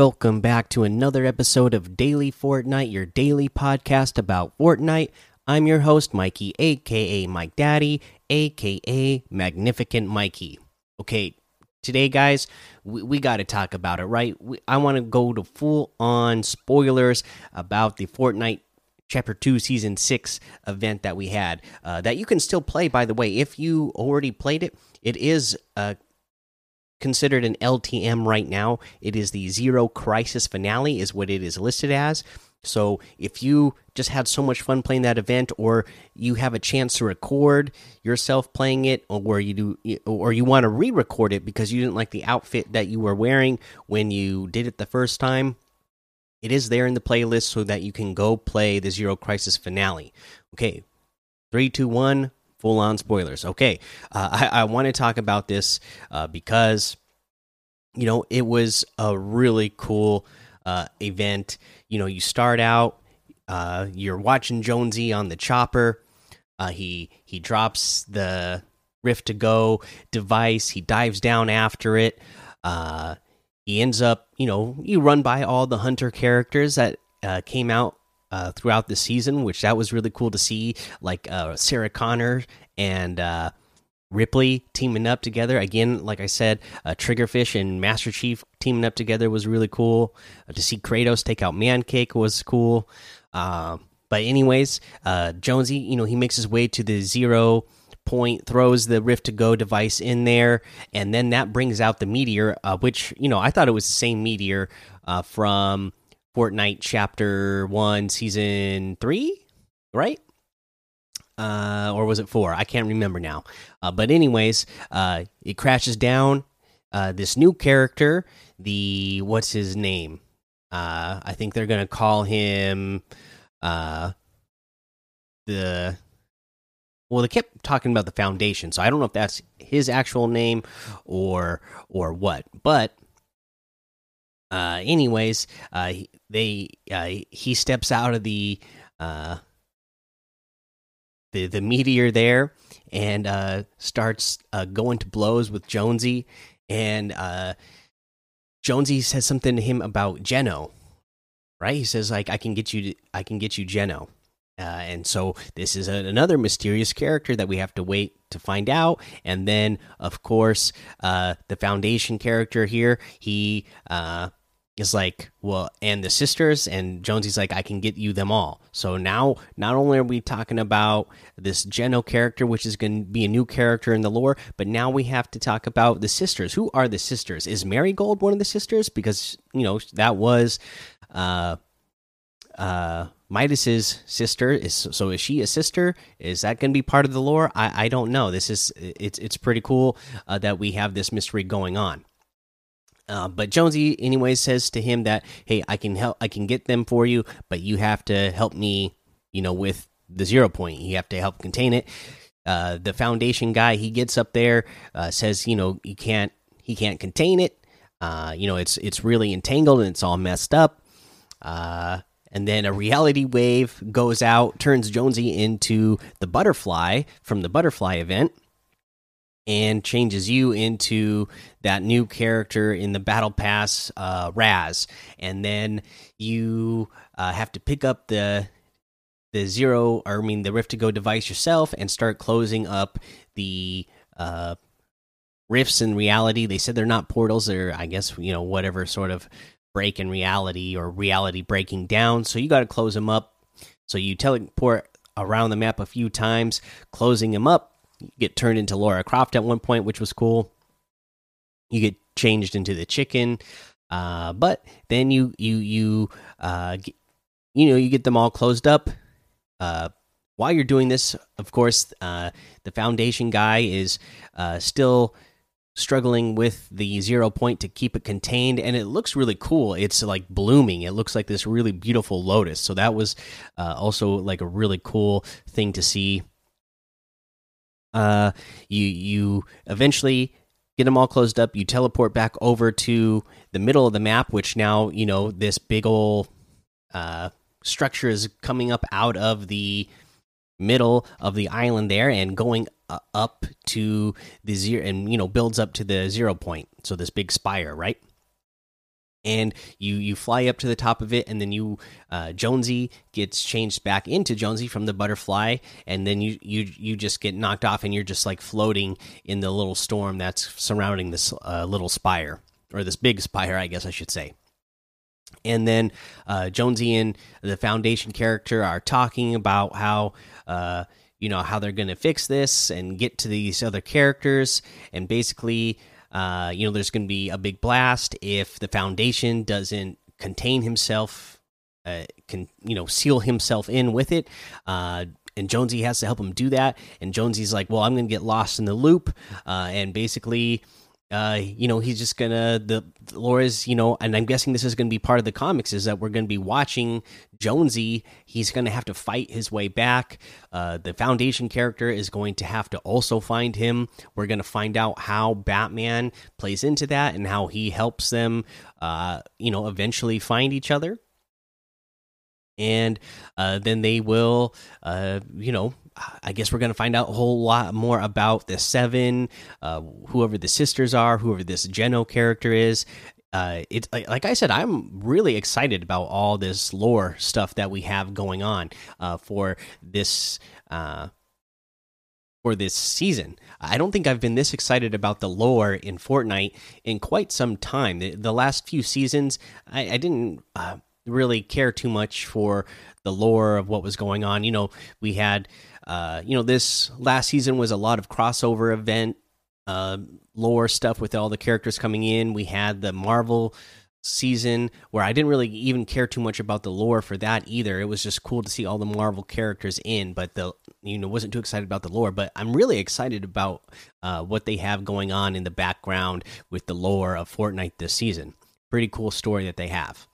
Welcome back to another episode of Daily Fortnite, your daily podcast about Fortnite. I'm your host, Mikey, aka Mike Daddy, aka Magnificent Mikey. Okay, today, guys, we, we got to talk about it, right? We, I want to go to full on spoilers about the Fortnite Chapter 2 Season 6 event that we had. Uh, that you can still play, by the way. If you already played it, it is uh, considered an LTM right now. It is the Zero Crisis Finale, is what it is listed as. So if you just had so much fun playing that event, or you have a chance to record yourself playing it, or you do, or you want to re-record it because you didn't like the outfit that you were wearing when you did it the first time, it is there in the playlist so that you can go play the Zero Crisis Finale. Okay, three, two, one full on spoilers. Okay, uh, I, I want to talk about this uh, because you know it was a really cool uh, event. You know, you start out, uh, you're watching Jonesy on the chopper. Uh, he he drops the Rift to Go device. He dives down after it. Uh, he ends up, you know, you run by all the hunter characters that came out uh, throughout the season, which that was really cool to see. Like uh, Sarah Connor and uh, Ripley teaming up together again. Like I said, uh, Triggerfish and Master Chief teaming up together was really cool. To see Kratos take out Mancake was cool. Uh, but anyways, Jonesy, you know, he makes his way to the zero point throws the rift to go device in there and then that brings out the meteor uh, which you know i thought it was the same meteor uh, from Fortnite Chapter One, Season Three, right? Uh, or was it four? I can't remember now. Uh, but anyways, uh, it crashes down. Uh, this new character, the what's his name? Uh, I think they're gonna call him uh, the. Well, they kept talking about the foundation, so I don't know if that's his actual name or or what. But uh, anyways, uh, they uh, he steps out of the uh, the the meteor there and uh, starts uh, going to blows with Jonesy, and uh, Jonesy says something to him about Geno, right? He says like I can get you, I can get you Geno. Uh, and so this is a, another mysterious character that we have to wait to find out. And then, of course, uh, the foundation character here, he uh, is like, well, and the sisters, and Jonesy's like, I can get you them all. So now, not only are we talking about this Geno character, which is going to be a new character in the lore, but now we have to talk about the sisters. Who are the sisters? Is Marigold one of the sisters? Because you know that was, uh, uh, Midas's sister. Is so? Is she a sister? Is that going to be part of the lore? I I don't know. This is it's it's pretty cool uh, that we have this mystery going on. Uh, but Jonesy, anyway, says to him that, "Hey, I can help. I can get them for you, but you have to help me. You know, with the zero point, you have to help contain it." Uh, the foundation guy, he gets up there, uh, says, "You know, you can't. He can't contain it. Uh, you know, it's it's really entangled and it's all messed up." Uh, and then a reality wave goes out, turns Jonesy into the butterfly from the butterfly event and changes you into that new character in the battle pass uh, raz. And then you uh, have to pick up the the zero or i mean the rift to go device yourself and start closing up the uh, rifts in reality. They said they're not portals. They're i guess you know whatever sort of break in reality or reality breaking down. So you got to close them up. So you teleport around the map a few times closing them up get turned into Laura Croft at one point, which was cool. You get changed into the chicken, uh, but then you you you uh, get, you know you get them all closed up. Uh, while you're doing this, of course, uh, the foundation guy is uh, still struggling with the zero point to keep it contained and it looks really cool it's like blooming it looks like this really beautiful lotus so that was uh, also like a really cool thing to see uh, you you eventually get them all closed up. You teleport back over to the middle of the map, which now you know this big old uh, structure is coming up out of the middle of the island there and going up to the zero and you know builds up to the zero point so this big spire right and you you fly up to the top of it and then you uh, jonesy gets changed back into jonesy from the butterfly and then you you you just get knocked off and you're just like floating in the little storm that's surrounding this uh, little spire or this big spire i guess i should say. And then uh, jonesy and the foundation character are talking about how uh, you know how they're going to fix this and get to these other characters and basically uh, you know, there's going to be a big blast if the foundation doesn't contain himself, uh, can you know, seal himself in with it. Uh, and Jonesy has to help him do that. And Jonesy's like, "Well, I'm going to get lost in the loop," uh, and basically uh, you know, he's just gonna the, Laura's, you know, and I'm guessing this is gonna be part of the comics is that we're gonna be watching Jonesy. He's gonna have to fight his way back. Uh, the Foundation character is going to have to also find him. We're gonna find out how Batman plays into that and how he helps them, uh, you know, eventually find each other. And uh, then they will, uh, you know, I guess we're going to find out a whole lot more about the seven, uh, whoever the sisters are, whoever this Geno character is. Uh, it's like, I said, I'm really excited about all this lore stuff that we have going on uh, for this uh, for this season. I don't think I've been this excited about the lore in Fortnite in quite some time. The, the last few seasons, I, I didn't uh, really care too much for the lore of what was going on. You know, we had uh, you know, this last season was a lot of crossover event uh, lore stuff with all the characters coming in. We had the Marvel season where I didn't really even care too much about the lore for that either. It was just cool to see all the Marvel characters in, but the you know wasn't too excited about the lore. But I'm really excited about uh, what they have going on in the background with the lore of Fortnite this season. Pretty cool story that they have.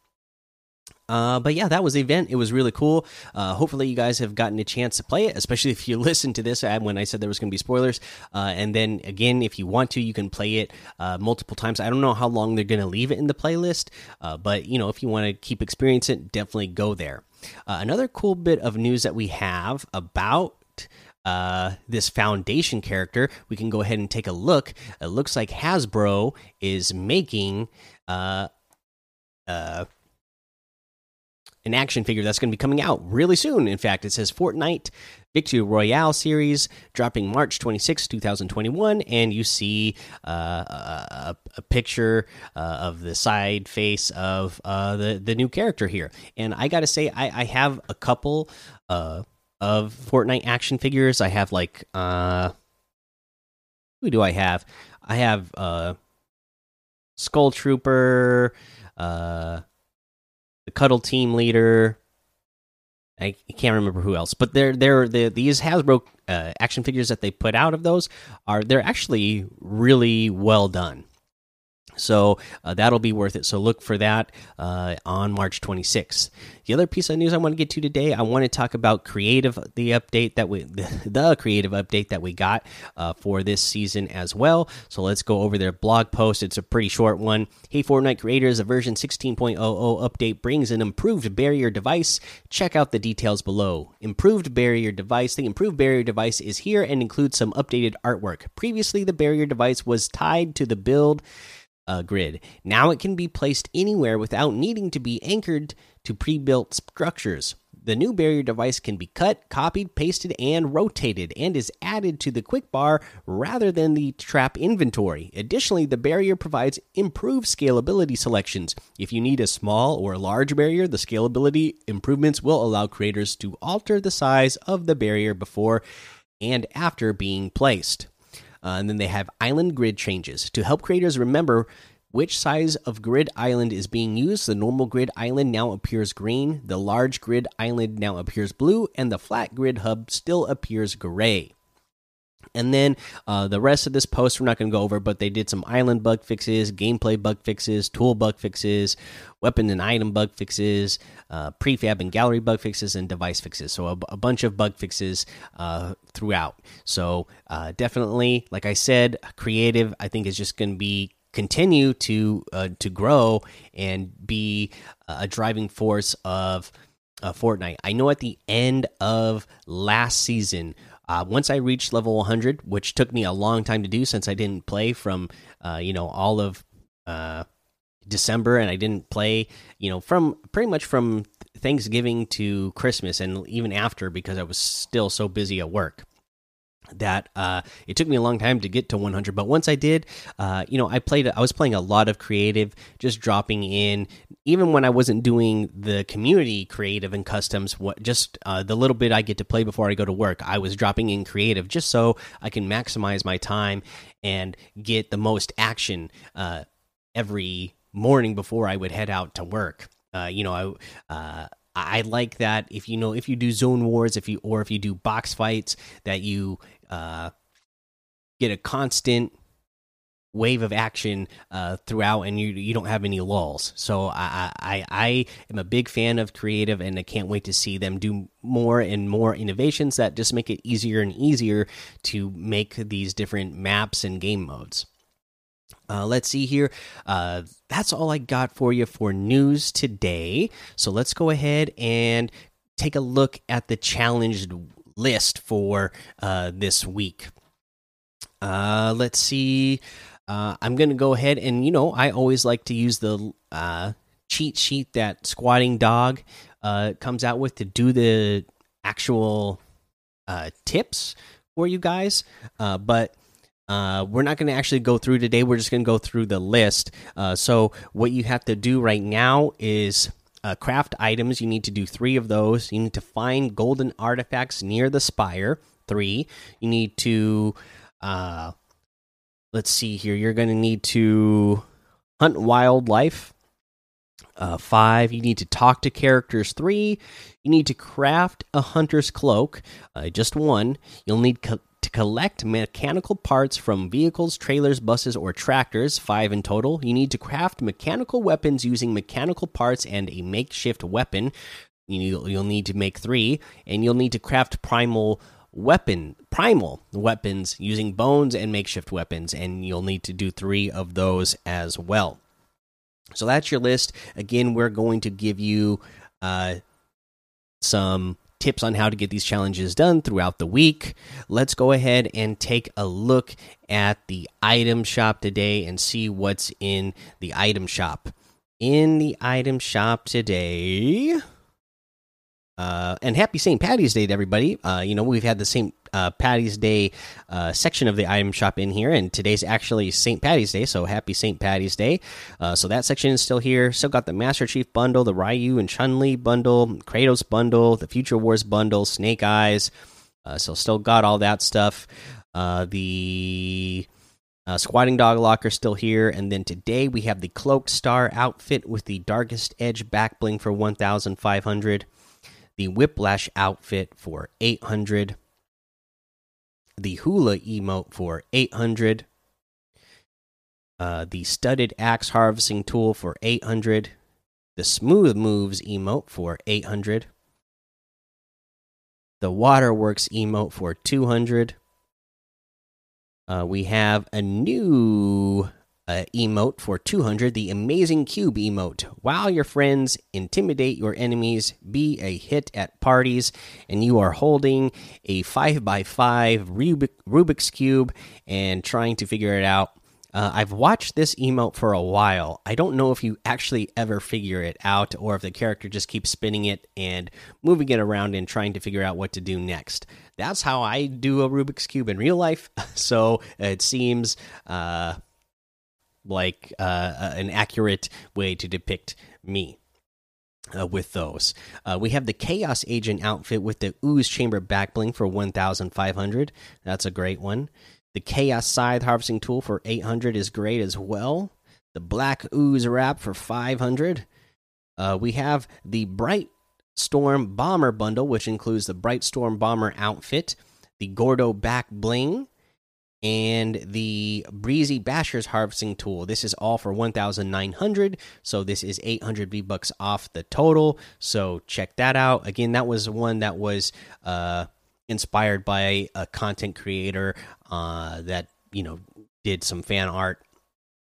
Uh, but yeah, that was the event. It was really cool. Uh, hopefully, you guys have gotten a chance to play it, especially if you listened to this when I said there was going to be spoilers. Uh, and then again, if you want to, you can play it uh, multiple times. I don't know how long they're going to leave it in the playlist, uh, but you know, if you want to keep experiencing it, definitely go there. Uh, another cool bit of news that we have about uh, this foundation character, we can go ahead and take a look. It looks like Hasbro is making uh, uh, an action figure that's going to be coming out really soon. In fact, it says Fortnite Victory Royale series dropping March 26, 2021. And you see uh, a, a, picture uh, of the side face of uh, the, the new character here. And I got to say, I, I, have a couple uh, of Fortnite action figures. I have like, uh, who do I have? I have uh, Skull Trooper. Cuddle Team leader. I can't remember who else, but they're they're the these Hasbro uh, action figures that they put out of those are they're actually really well done. So uh, that'll be worth it. So look for that uh, on March 26th. The other piece of news I want to get to today, I want to talk about creative, the update that we, the, creative update that we got uh, for this season as well. So let's go over their blog post. It's a pretty short one. Hey, Fortnite creators, a version 16.00 update brings an improved barrier device. Check out the details below. Improved barrier device. The improved barrier device is here and includes some updated artwork. Previously, the barrier device was tied to the build uh, grid. Now it can be placed anywhere without needing to be anchored to pre built structures. The new barrier device can be cut, copied, pasted, and rotated, and is added to the quick bar rather than the trap inventory. Additionally, the barrier provides improved scalability selections. If you need a small or large barrier, the scalability improvements will allow creators to alter the size of the barrier before and after being placed. Uh, and then they have island grid changes to help creators remember which size of grid island is being used. The normal grid island now appears green, the large grid island now appears blue, and the flat grid hub still appears gray. And then uh, the rest of this post we're not going to go over, but they did some island bug fixes, gameplay bug fixes, tool bug fixes, weapon and item bug fixes, uh, prefab and gallery bug fixes, and device fixes. So a, a bunch of bug fixes uh, throughout. So uh, definitely, like I said, creative. I think is just going to be continue to uh, to grow and be a driving force of uh, Fortnite. I know at the end of last season uh, once I reached level 100, which took me a long time to do since I didn't play from, uh, you know, all of uh, December and I didn't play, you know, from pretty much from Thanksgiving to Christmas and even after because I was still so busy at work that uh, it took me a long time to get to 100 but once i did uh, you know i played i was playing a lot of creative just dropping in. Even when i wasn't doing the community creative and customs what just uh, the little bit i get to play before i go to work i was dropping in creative just so i can maximize my time and get the most action uh, every morning before i would head out to work. Uh, you know i uh, I like that if you know if you do zone wars if you or if you do box fights that you uh, get a constant wave of action uh, throughout, and you you don't have any lulls. So I, I I am a big fan of creative, and I can't wait to see them do more and more innovations that just make it easier and easier to make these different maps and game modes. Uh, let's see here. Uh, that's all I got for you for news today. So let's go ahead and take a look at the challenged list for uh, this week. Uh, let's see. Uh, I'm going to go ahead and, you know, I always like to use the uh, cheat sheet that Squatting Dog uh, comes out with to do the actual uh, tips for you guys. Uh, but uh, we're not going to actually go through today. We're just going to go through the list. Uh, so, what you have to do right now is uh, craft items. You need to do three of those. You need to find golden artifacts near the spire. Three. You need to, uh, let's see here. You're going to need to hunt wildlife. Uh, five. You need to talk to characters. Three. You need to craft a hunter's cloak. Uh, just one. You'll need to collect mechanical parts from vehicles, trailers, buses, or tractors, five in total. You need to craft mechanical weapons using mechanical parts and a makeshift weapon. You'll need to make three, and you'll need to craft primal weapon primal weapons using bones and makeshift weapons and you'll need to do 3 of those as well. So that's your list. Again, we're going to give you uh some tips on how to get these challenges done throughout the week. Let's go ahead and take a look at the item shop today and see what's in the item shop. In the item shop today, uh, and happy St. Patty's Day to everybody. Uh, you know, we've had the St. Uh, Patty's Day uh, section of the item shop in here, and today's actually St. Patty's Day, so happy St. Patty's Day. Uh, so that section is still here. Still got the Master Chief bundle, the Ryu and Chun Li bundle, Kratos bundle, the Future Wars bundle, Snake Eyes. Uh, so still got all that stuff. the uh, squatting dog locker still here, and then today we have the cloak star outfit with the darkest edge back bling for 1,500 the Whiplash outfit for 800, the Hula emote for 800, uh, the Studded Axe Harvesting Tool for 800, the Smooth Moves emote for 800, the Waterworks emote for 200. Uh, we have a new uh, emote for 200, the Amazing Cube emote. Wow your friends, intimidate your enemies, be a hit at parties, and you are holding a 5x5 Rubik, Rubik's Cube and trying to figure it out. Uh, I've watched this emote for a while. I don't know if you actually ever figure it out or if the character just keeps spinning it and moving it around and trying to figure out what to do next. That's how I do a Rubik's Cube in real life. So it seems. Uh, like uh, an accurate way to depict me. Uh, with those, uh, we have the Chaos Agent outfit with the Ooze Chamber backbling for 1,500. That's a great one. The Chaos Scythe harvesting tool for 800 is great as well. The Black Ooze wrap for 500. Uh, we have the Bright Storm Bomber bundle, which includes the Bright Storm Bomber outfit, the Gordo back bling, and the Breezy Basher's harvesting tool. This is all for 1,900, so this is 800 V bucks off the total. So check that out. Again, that was one that was uh, inspired by a content creator uh, that you know did some fan art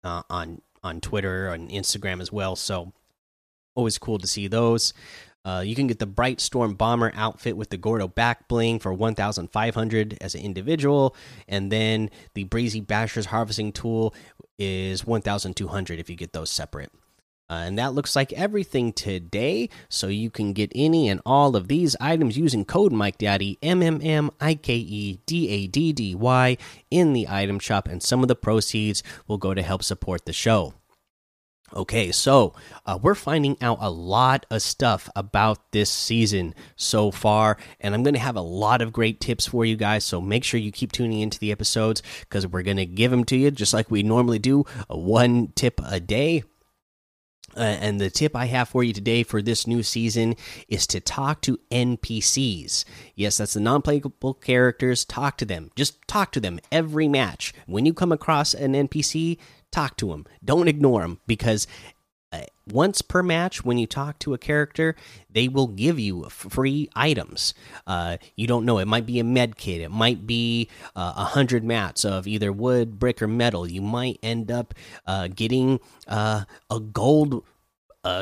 uh, on on Twitter and Instagram as well. So always cool to see those. Uh, you can get the Bright Storm Bomber outfit with the Gordo back bling for 1,500 as an individual, and then the Breezy Basher's harvesting tool is 1,200 if you get those separate. Uh, and that looks like everything today. So you can get any and all of these items using code Mike Daddy M M M I K E D A D D Y in the item shop, and some of the proceeds will go to help support the show. Okay, so uh, we're finding out a lot of stuff about this season so far, and I'm going to have a lot of great tips for you guys. So make sure you keep tuning into the episodes because we're going to give them to you just like we normally do, a one tip a day. Uh, and the tip I have for you today for this new season is to talk to NPCs. Yes, that's the non playable characters. Talk to them. Just talk to them every match. When you come across an NPC, talk to them. Don't ignore them because uh, once per match, when you talk to a character, they will give you free items. Uh, you don't know; it might be a med kit, it might be uh, a uh, hundred mats of either wood, brick, or metal. You might end up uh, getting uh, a gold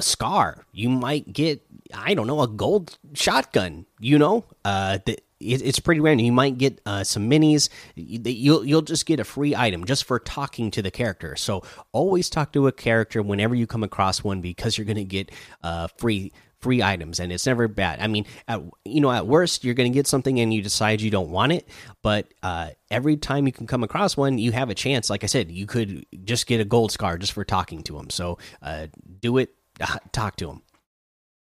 scar. You might get, I don't know, a gold shotgun. You know, that it's pretty random. You might get uh, some minis. You'll you'll just get a free item just for talking to the character. So always talk to a character whenever you come across one because you're going to get uh, free free items and it's never bad. I mean, at, you know, at worst you're going to get something and you decide you don't want it, but uh, every time you can come across one, you have a chance. Like I said, you could just get a gold scar just for talking to them. So uh, do it. Talk to them.